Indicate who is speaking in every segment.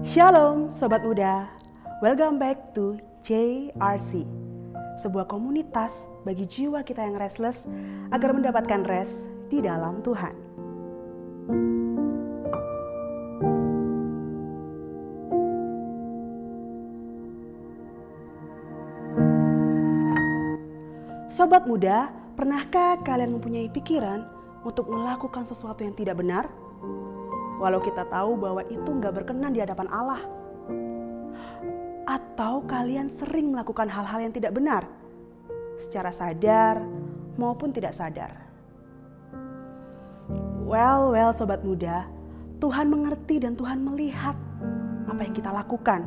Speaker 1: Shalom Sobat Muda, welcome back to JRC, sebuah komunitas bagi jiwa kita yang restless agar mendapatkan rest di dalam Tuhan. Sobat muda, pernahkah kalian mempunyai pikiran untuk melakukan sesuatu yang tidak benar? Walau kita tahu bahwa itu nggak berkenan di hadapan Allah. Atau kalian sering melakukan hal-hal yang tidak benar, secara sadar maupun tidak sadar. Well, well sobat muda, Tuhan mengerti dan Tuhan melihat apa yang kita lakukan.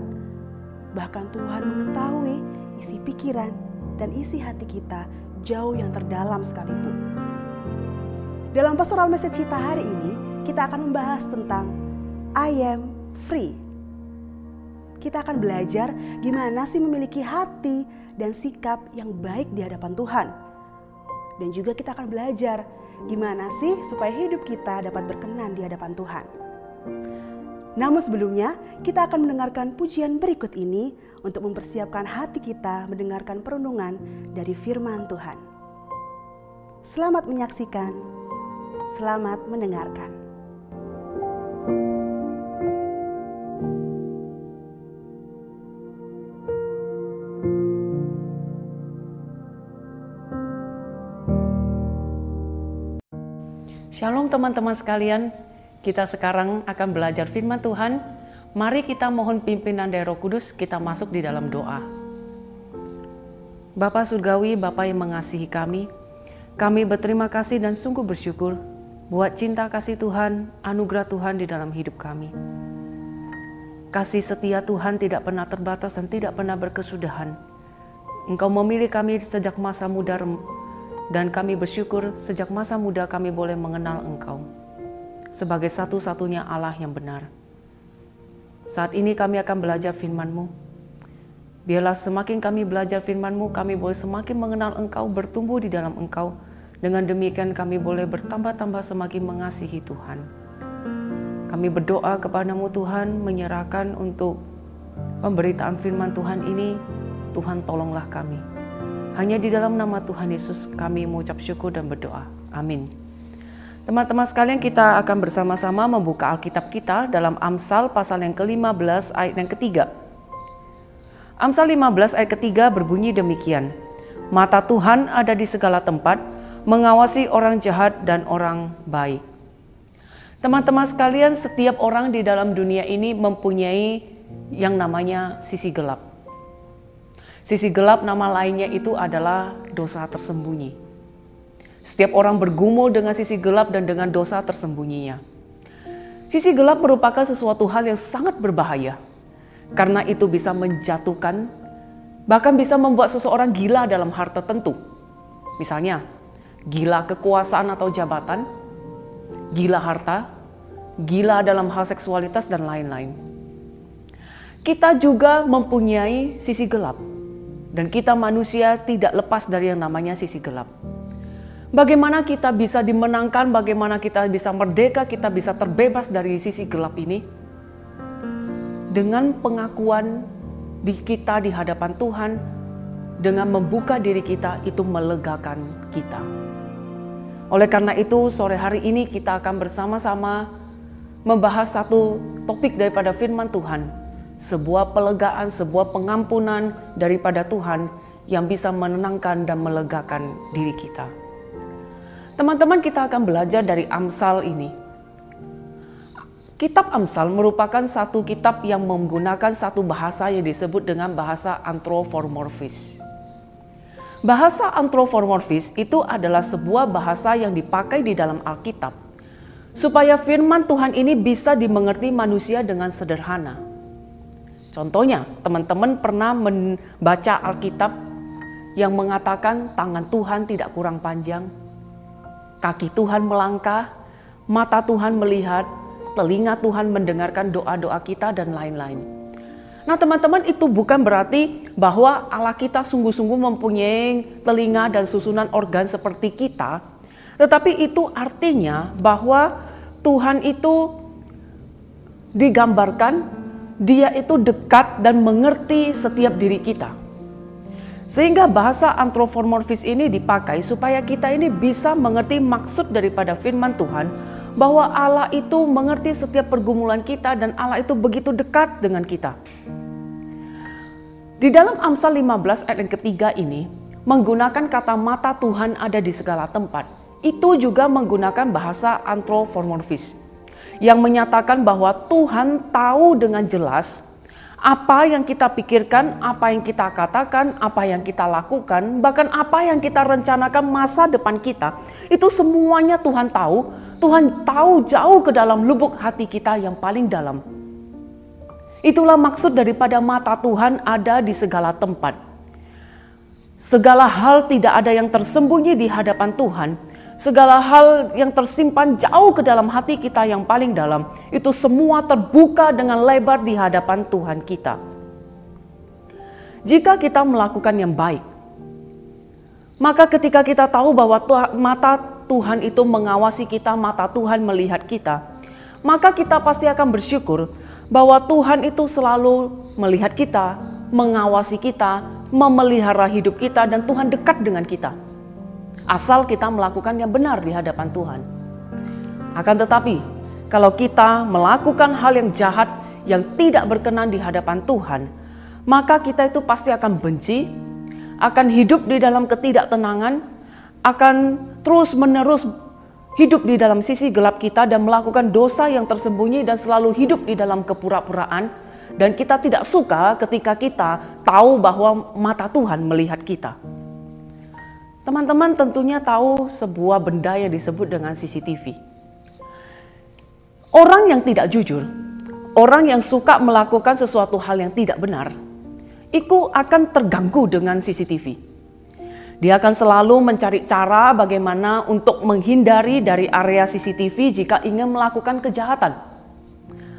Speaker 1: Bahkan Tuhan mengetahui isi pikiran dan isi hati kita jauh yang terdalam sekalipun. Dalam pastoral message kita hari ini, kita akan membahas tentang I am free. Kita akan belajar gimana sih memiliki hati dan sikap yang baik di hadapan Tuhan. Dan juga kita akan belajar gimana sih supaya hidup kita dapat berkenan di hadapan Tuhan. Namun sebelumnya, kita akan mendengarkan pujian berikut ini untuk mempersiapkan hati kita mendengarkan perundungan dari firman Tuhan. Selamat menyaksikan, selamat mendengarkan.
Speaker 2: Shalom teman-teman sekalian, kita sekarang akan belajar firman Tuhan. Mari kita mohon pimpinan dari Roh Kudus, kita masuk di dalam doa. Bapa Surgawi, Bapa yang mengasihi kami, kami berterima kasih dan sungguh bersyukur buat cinta kasih Tuhan, anugerah Tuhan di dalam hidup kami. Kasih setia Tuhan tidak pernah terbatas dan tidak pernah berkesudahan. Engkau memilih kami sejak masa muda dan kami bersyukur sejak masa muda kami boleh mengenal Engkau sebagai satu-satunya Allah yang benar. Saat ini kami akan belajar firman-Mu. Biarlah semakin kami belajar firman-Mu, kami boleh semakin mengenal Engkau, bertumbuh di dalam Engkau. Dengan demikian kami boleh bertambah-tambah semakin mengasihi Tuhan. Kami berdoa kepadamu Tuhan, menyerahkan untuk pemberitaan firman Tuhan ini, Tuhan tolonglah kami. Hanya di dalam nama Tuhan Yesus kami mengucap syukur dan berdoa. Amin. Teman-teman sekalian kita akan bersama-sama membuka Alkitab kita dalam Amsal pasal yang ke-15 ayat yang ketiga. Amsal 15 ayat ketiga berbunyi demikian. Mata Tuhan ada di segala tempat, mengawasi orang jahat dan orang baik. Teman-teman sekalian, setiap orang di dalam dunia ini mempunyai yang namanya sisi gelap. Sisi gelap nama lainnya itu adalah dosa tersembunyi. Setiap orang bergumul dengan sisi gelap dan dengan dosa tersembunyinya. Sisi gelap merupakan sesuatu hal yang sangat berbahaya. Karena itu bisa menjatuhkan, bahkan bisa membuat seseorang gila dalam hal tertentu. Misalnya, gila kekuasaan atau jabatan, gila harta, gila dalam hal seksualitas dan lain-lain. Kita juga mempunyai sisi gelap dan kita manusia tidak lepas dari yang namanya sisi gelap. Bagaimana kita bisa dimenangkan, bagaimana kita bisa merdeka, kita bisa terbebas dari sisi gelap ini? Dengan pengakuan di kita di hadapan Tuhan, dengan membuka diri kita itu melegakan kita. Oleh karena itu, sore hari ini kita akan bersama-sama membahas satu topik daripada firman Tuhan sebuah pelegaan, sebuah pengampunan daripada Tuhan yang bisa menenangkan dan melegakan diri kita. Teman-teman, kita akan belajar dari Amsal ini. Kitab Amsal merupakan satu kitab yang menggunakan satu bahasa yang disebut dengan bahasa anthropomorphis. Bahasa anthropomorphis itu adalah sebuah bahasa yang dipakai di dalam Alkitab supaya firman Tuhan ini bisa dimengerti manusia dengan sederhana. Contohnya, teman-teman pernah membaca Alkitab yang mengatakan tangan Tuhan tidak kurang panjang, kaki Tuhan melangkah, mata Tuhan melihat, telinga Tuhan mendengarkan doa-doa kita dan lain-lain. Nah teman-teman itu bukan berarti bahwa Allah kita sungguh-sungguh mempunyai telinga dan susunan organ seperti kita. Tetapi itu artinya bahwa Tuhan itu digambarkan dia itu dekat dan mengerti setiap diri kita. Sehingga bahasa anthropomorphis ini dipakai supaya kita ini bisa mengerti maksud daripada firman Tuhan bahwa Allah itu mengerti setiap pergumulan kita dan Allah itu begitu dekat dengan kita. Di dalam Amsal 15 ayat yang ketiga ini menggunakan kata mata Tuhan ada di segala tempat. Itu juga menggunakan bahasa anthropomorphis yang menyatakan bahwa Tuhan tahu dengan jelas apa yang kita pikirkan, apa yang kita katakan, apa yang kita lakukan, bahkan apa yang kita rencanakan masa depan kita, itu semuanya Tuhan tahu. Tuhan tahu jauh ke dalam lubuk hati kita yang paling dalam. Itulah maksud daripada mata Tuhan ada di segala tempat. Segala hal tidak ada yang tersembunyi di hadapan Tuhan, segala hal yang tersimpan jauh ke dalam hati kita yang paling dalam, itu semua terbuka dengan lebar di hadapan Tuhan kita. Jika kita melakukan yang baik, maka ketika kita tahu bahwa mata Tuhan itu mengawasi kita, mata Tuhan melihat kita, maka kita pasti akan bersyukur bahwa Tuhan itu selalu melihat kita, mengawasi kita, memelihara hidup kita, dan Tuhan dekat dengan kita asal kita melakukan yang benar di hadapan Tuhan. Akan tetapi, kalau kita melakukan hal yang jahat yang tidak berkenan di hadapan Tuhan, maka kita itu pasti akan benci, akan hidup di dalam ketidaktenangan, akan terus-menerus hidup di dalam sisi gelap kita dan melakukan dosa yang tersembunyi dan selalu hidup di dalam kepura-puraan dan kita tidak suka ketika kita tahu bahwa mata Tuhan melihat kita. Teman-teman tentunya tahu sebuah benda yang disebut dengan CCTV. Orang yang tidak jujur, orang yang suka melakukan sesuatu hal yang tidak benar, itu akan terganggu dengan CCTV. Dia akan selalu mencari cara bagaimana untuk menghindari dari area CCTV jika ingin melakukan kejahatan.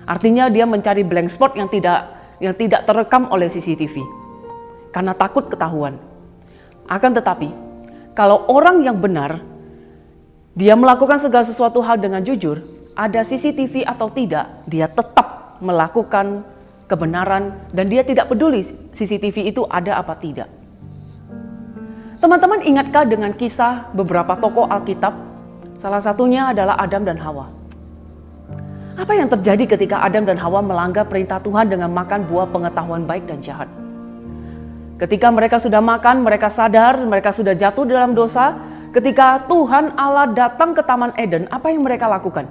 Speaker 2: Artinya dia mencari blank spot yang tidak yang tidak terekam oleh CCTV karena takut ketahuan. Akan tetapi, kalau orang yang benar, dia melakukan segala sesuatu hal dengan jujur, ada CCTV atau tidak, dia tetap melakukan kebenaran dan dia tidak peduli CCTV itu ada apa tidak. Teman-teman ingatkah dengan kisah beberapa tokoh Alkitab? Salah satunya adalah Adam dan Hawa. Apa yang terjadi ketika Adam dan Hawa melanggar perintah Tuhan dengan makan buah pengetahuan baik dan jahat? Ketika mereka sudah makan, mereka sadar mereka sudah jatuh dalam dosa. Ketika Tuhan Allah datang ke Taman Eden, apa yang mereka lakukan?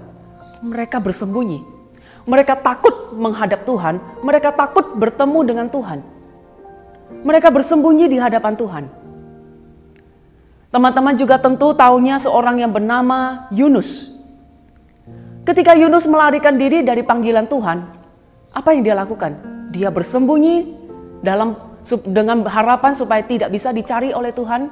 Speaker 2: Mereka bersembunyi. Mereka takut menghadap Tuhan, mereka takut bertemu dengan Tuhan. Mereka bersembunyi di hadapan Tuhan. Teman-teman juga tentu tahunya seorang yang bernama Yunus. Ketika Yunus melarikan diri dari panggilan Tuhan, apa yang dia lakukan? Dia bersembunyi dalam dengan harapan supaya tidak bisa dicari oleh Tuhan.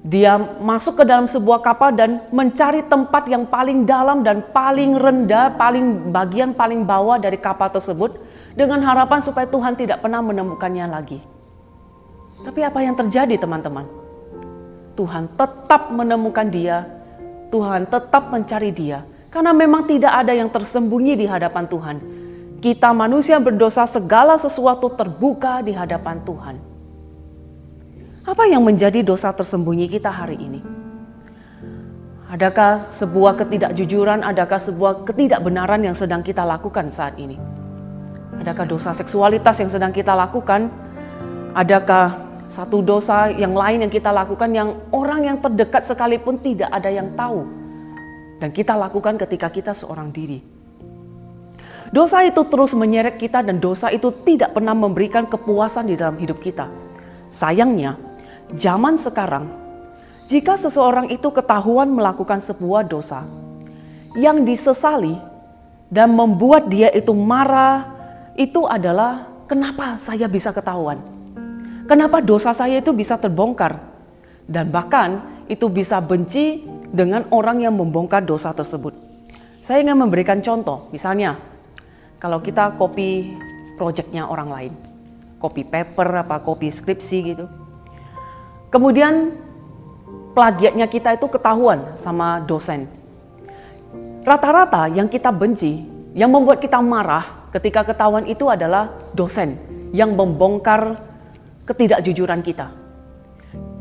Speaker 2: Dia masuk ke dalam sebuah kapal dan mencari tempat yang paling dalam dan paling rendah, paling bagian paling bawah dari kapal tersebut dengan harapan supaya Tuhan tidak pernah menemukannya lagi. Tapi apa yang terjadi teman-teman? Tuhan tetap menemukan dia, Tuhan tetap mencari dia karena memang tidak ada yang tersembunyi di hadapan Tuhan kita manusia berdosa segala sesuatu terbuka di hadapan Tuhan. Apa yang menjadi dosa tersembunyi kita hari ini? Adakah sebuah ketidakjujuran, adakah sebuah ketidakbenaran yang sedang kita lakukan saat ini? Adakah dosa seksualitas yang sedang kita lakukan? Adakah satu dosa yang lain yang kita lakukan yang orang yang terdekat sekalipun tidak ada yang tahu? Dan kita lakukan ketika kita seorang diri. Dosa itu terus menyeret kita dan dosa itu tidak pernah memberikan kepuasan di dalam hidup kita. Sayangnya, zaman sekarang, jika seseorang itu ketahuan melakukan sebuah dosa yang disesali dan membuat dia itu marah, itu adalah kenapa saya bisa ketahuan. Kenapa dosa saya itu bisa terbongkar dan bahkan itu bisa benci dengan orang yang membongkar dosa tersebut. Saya ingin memberikan contoh, misalnya kalau kita copy projectnya orang lain, copy paper apa copy skripsi gitu. Kemudian plagiatnya kita itu ketahuan sama dosen. Rata-rata yang kita benci, yang membuat kita marah, ketika ketahuan itu adalah dosen yang membongkar ketidakjujuran kita.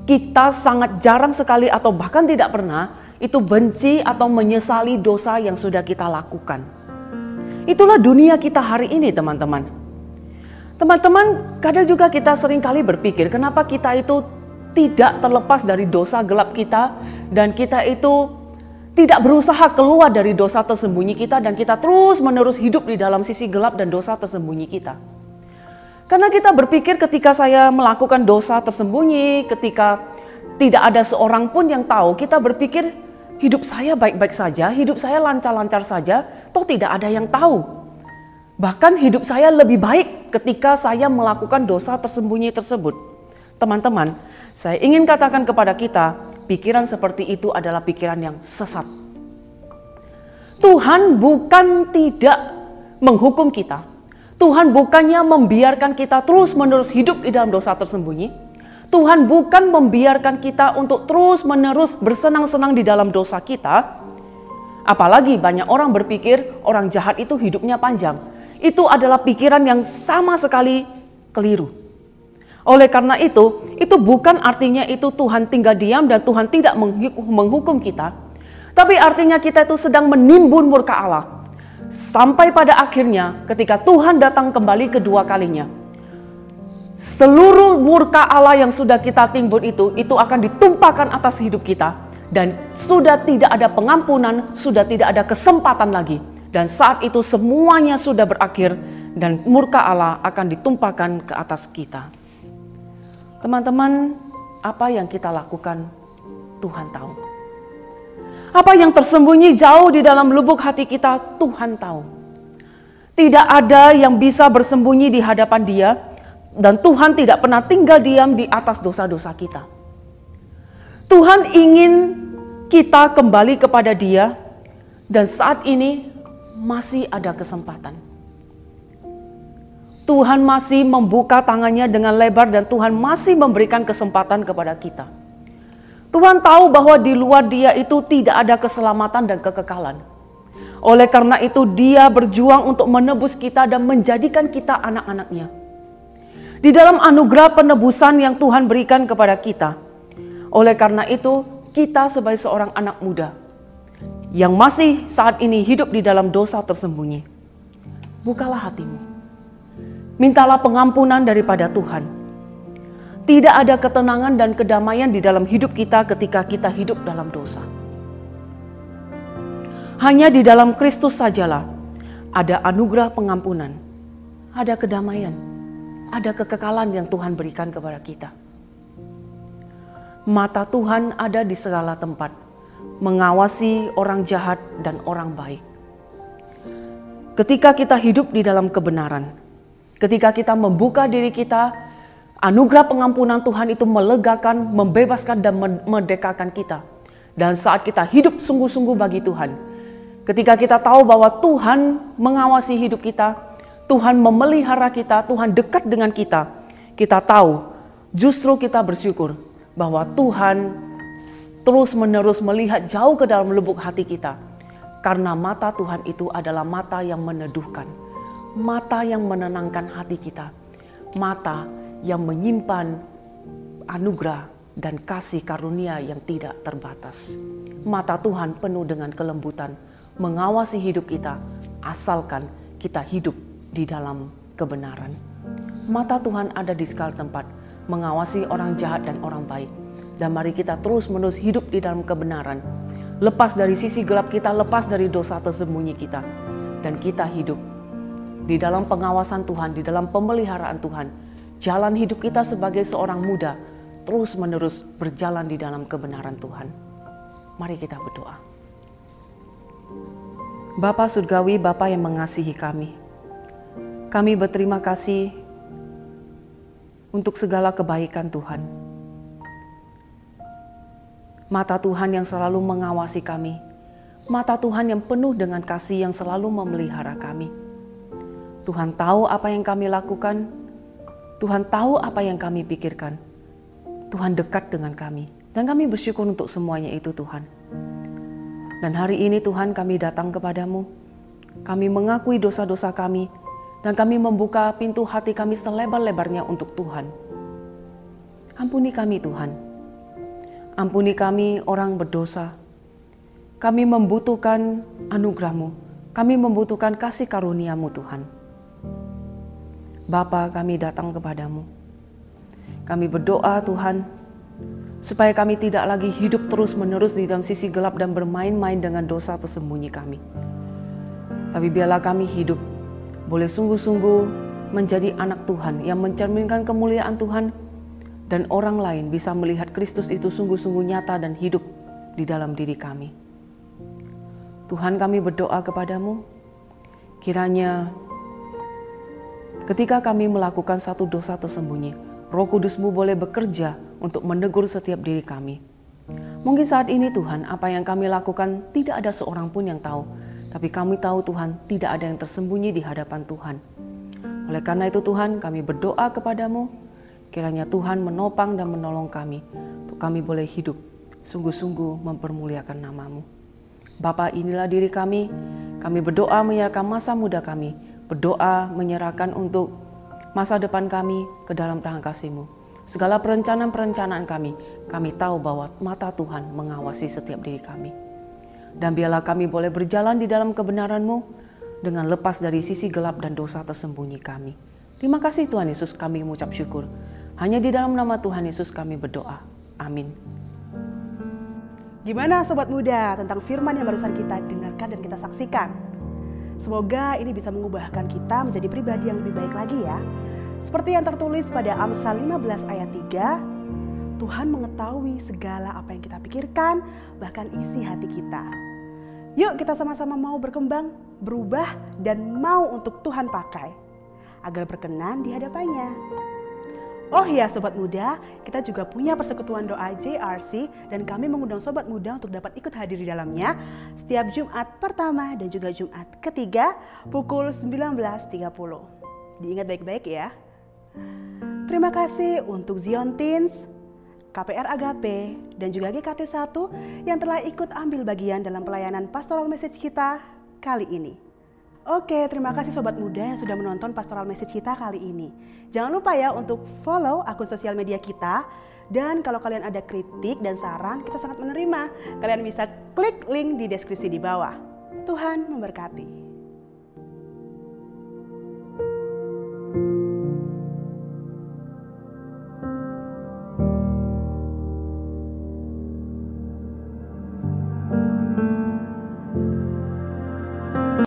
Speaker 2: Kita sangat jarang sekali atau bahkan tidak pernah itu benci atau menyesali dosa yang sudah kita lakukan. Itulah dunia kita hari ini teman-teman. Teman-teman, kadang juga kita sering kali berpikir kenapa kita itu tidak terlepas dari dosa gelap kita dan kita itu tidak berusaha keluar dari dosa tersembunyi kita dan kita terus menerus hidup di dalam sisi gelap dan dosa tersembunyi kita. Karena kita berpikir ketika saya melakukan dosa tersembunyi, ketika tidak ada seorang pun yang tahu, kita berpikir hidup saya baik-baik saja, hidup saya lancar-lancar saja, toh tidak ada yang tahu. Bahkan hidup saya lebih baik ketika saya melakukan dosa tersembunyi tersebut. Teman-teman, saya ingin katakan kepada kita, pikiran seperti itu adalah pikiran yang sesat. Tuhan bukan tidak menghukum kita. Tuhan bukannya membiarkan kita terus-menerus hidup di dalam dosa tersembunyi Tuhan bukan membiarkan kita untuk terus-menerus bersenang-senang di dalam dosa kita. Apalagi banyak orang berpikir orang jahat itu hidupnya panjang. Itu adalah pikiran yang sama sekali keliru. Oleh karena itu, itu bukan artinya itu Tuhan tinggal diam dan Tuhan tidak menghukum kita. Tapi artinya kita itu sedang menimbun murka Allah. Sampai pada akhirnya ketika Tuhan datang kembali kedua kalinya, seluruh murka Allah yang sudah kita timbun itu, itu akan ditumpahkan atas hidup kita. Dan sudah tidak ada pengampunan, sudah tidak ada kesempatan lagi. Dan saat itu semuanya sudah berakhir dan murka Allah akan ditumpahkan ke atas kita. Teman-teman, apa yang kita lakukan Tuhan tahu. Apa yang tersembunyi jauh di dalam lubuk hati kita Tuhan tahu. Tidak ada yang bisa bersembunyi di hadapan Dia dan Tuhan tidak pernah tinggal diam di atas dosa-dosa kita. Tuhan ingin kita kembali kepada Dia, dan saat ini masih ada kesempatan. Tuhan masih membuka tangannya dengan lebar, dan Tuhan masih memberikan kesempatan kepada kita. Tuhan tahu bahwa di luar Dia itu tidak ada keselamatan dan kekekalan. Oleh karena itu, Dia berjuang untuk menebus kita dan menjadikan kita anak-anaknya di dalam anugerah penebusan yang Tuhan berikan kepada kita. Oleh karena itu, kita sebagai seorang anak muda yang masih saat ini hidup di dalam dosa tersembunyi, bukalah hatimu. Mintalah pengampunan daripada Tuhan. Tidak ada ketenangan dan kedamaian di dalam hidup kita ketika kita hidup dalam dosa. Hanya di dalam Kristus sajalah ada anugerah pengampunan, ada kedamaian, ada kekekalan yang Tuhan berikan kepada kita. Mata Tuhan ada di segala tempat, mengawasi orang jahat dan orang baik. Ketika kita hidup di dalam kebenaran, ketika kita membuka diri kita, anugerah pengampunan Tuhan itu melegakan, membebaskan, dan merdekakan kita. Dan saat kita hidup sungguh-sungguh bagi Tuhan, ketika kita tahu bahwa Tuhan mengawasi hidup kita, Tuhan memelihara kita, Tuhan dekat dengan kita, kita tahu justru kita bersyukur bahwa Tuhan terus-menerus melihat jauh ke dalam lubuk hati kita. Karena mata Tuhan itu adalah mata yang meneduhkan, mata yang menenangkan hati kita, mata yang menyimpan anugerah dan kasih karunia yang tidak terbatas. Mata Tuhan penuh dengan kelembutan, mengawasi hidup kita, asalkan kita hidup di dalam kebenaran. Mata Tuhan ada di segala tempat, mengawasi orang jahat dan orang baik. Dan mari kita terus menerus hidup di dalam kebenaran. Lepas dari sisi gelap kita, lepas dari dosa tersembunyi kita. Dan kita hidup di dalam pengawasan Tuhan, di dalam pemeliharaan Tuhan. Jalan hidup kita sebagai seorang muda terus menerus berjalan di dalam kebenaran Tuhan. Mari kita berdoa. Bapa Surgawi, Bapa yang mengasihi kami. Kami berterima kasih untuk segala kebaikan Tuhan. Mata Tuhan yang selalu mengawasi kami, mata Tuhan yang penuh dengan kasih yang selalu memelihara kami. Tuhan tahu apa yang kami lakukan, Tuhan tahu apa yang kami pikirkan. Tuhan dekat dengan kami, dan kami bersyukur untuk semuanya itu, Tuhan. Dan hari ini, Tuhan, kami datang kepadamu. Kami mengakui dosa-dosa kami, Dan kami membuka pintu hati kami selebar-lebarnya untuk Tuhan. Ampuni kami Tuhan. Ampuni kami orang berdosa. Kami membutuhkan anugerahmu. Kami membutuhkan kasih karuniamu Tuhan. Bapa kami datang kepadamu. Kami berdoa Tuhan, supaya kami tidak lagi hidup terus-menerus di dalam sisi gelap dan bermain-main dengan dosa tersembunyi kami. Tapi biarlah kami hidup boleh sungguh-sungguh menjadi anak Tuhan yang mencerminkan kemuliaan Tuhan dan orang lain bisa melihat Kristus itu sungguh-sungguh nyata dan hidup di dalam diri kami. Tuhan kami berdoa kepadamu, kiranya ketika kami melakukan satu dosa tersembunyi, roh kudusmu boleh bekerja untuk menegur setiap diri kami. Mungkin saat ini Tuhan, apa yang kami lakukan tidak ada seorang pun yang tahu, tapi kami tahu Tuhan tidak ada yang tersembunyi di hadapan Tuhan. Oleh karena itu Tuhan, kami berdoa kepadamu, kiranya Tuhan menopang dan menolong kami, untuk kami boleh hidup sungguh-sungguh mempermuliakan namamu. Bapa inilah diri kami, kami berdoa menyerahkan masa muda kami, berdoa menyerahkan untuk masa depan kami ke dalam tangan kasih-Mu. Segala perencanaan-perencanaan kami, kami tahu bahwa mata Tuhan mengawasi setiap diri kami. Dan biarlah kami boleh berjalan di dalam kebenaran-Mu dengan lepas dari sisi gelap dan dosa tersembunyi kami. Terima kasih Tuhan Yesus kami mengucap syukur. Hanya di dalam nama Tuhan Yesus kami berdoa. Amin.
Speaker 1: Gimana sobat muda tentang firman yang barusan kita dengarkan dan kita saksikan? Semoga ini bisa mengubahkan kita menjadi pribadi yang lebih baik lagi ya. Seperti yang tertulis pada Amsal 15 ayat 3, Tuhan mengetahui segala apa yang kita pikirkan, bahkan isi hati kita. Yuk kita sama-sama mau berkembang, berubah, dan mau untuk Tuhan pakai agar berkenan di hadapannya. Oh ya sobat muda, kita juga punya persekutuan doa JRC dan kami mengundang sobat muda untuk dapat ikut hadir di dalamnya setiap Jumat pertama dan juga Jumat ketiga pukul 19.30. Diingat baik-baik ya. Terima kasih untuk Zion Teens, KPR Agape, dan juga GKT 1 yang telah ikut ambil bagian dalam pelayanan pastoral message kita kali ini. Oke, terima kasih sobat muda yang sudah menonton pastoral message kita kali ini. Jangan lupa ya untuk follow akun sosial media kita. Dan kalau kalian ada kritik dan saran, kita sangat menerima. Kalian bisa klik link di deskripsi di bawah. Tuhan memberkati.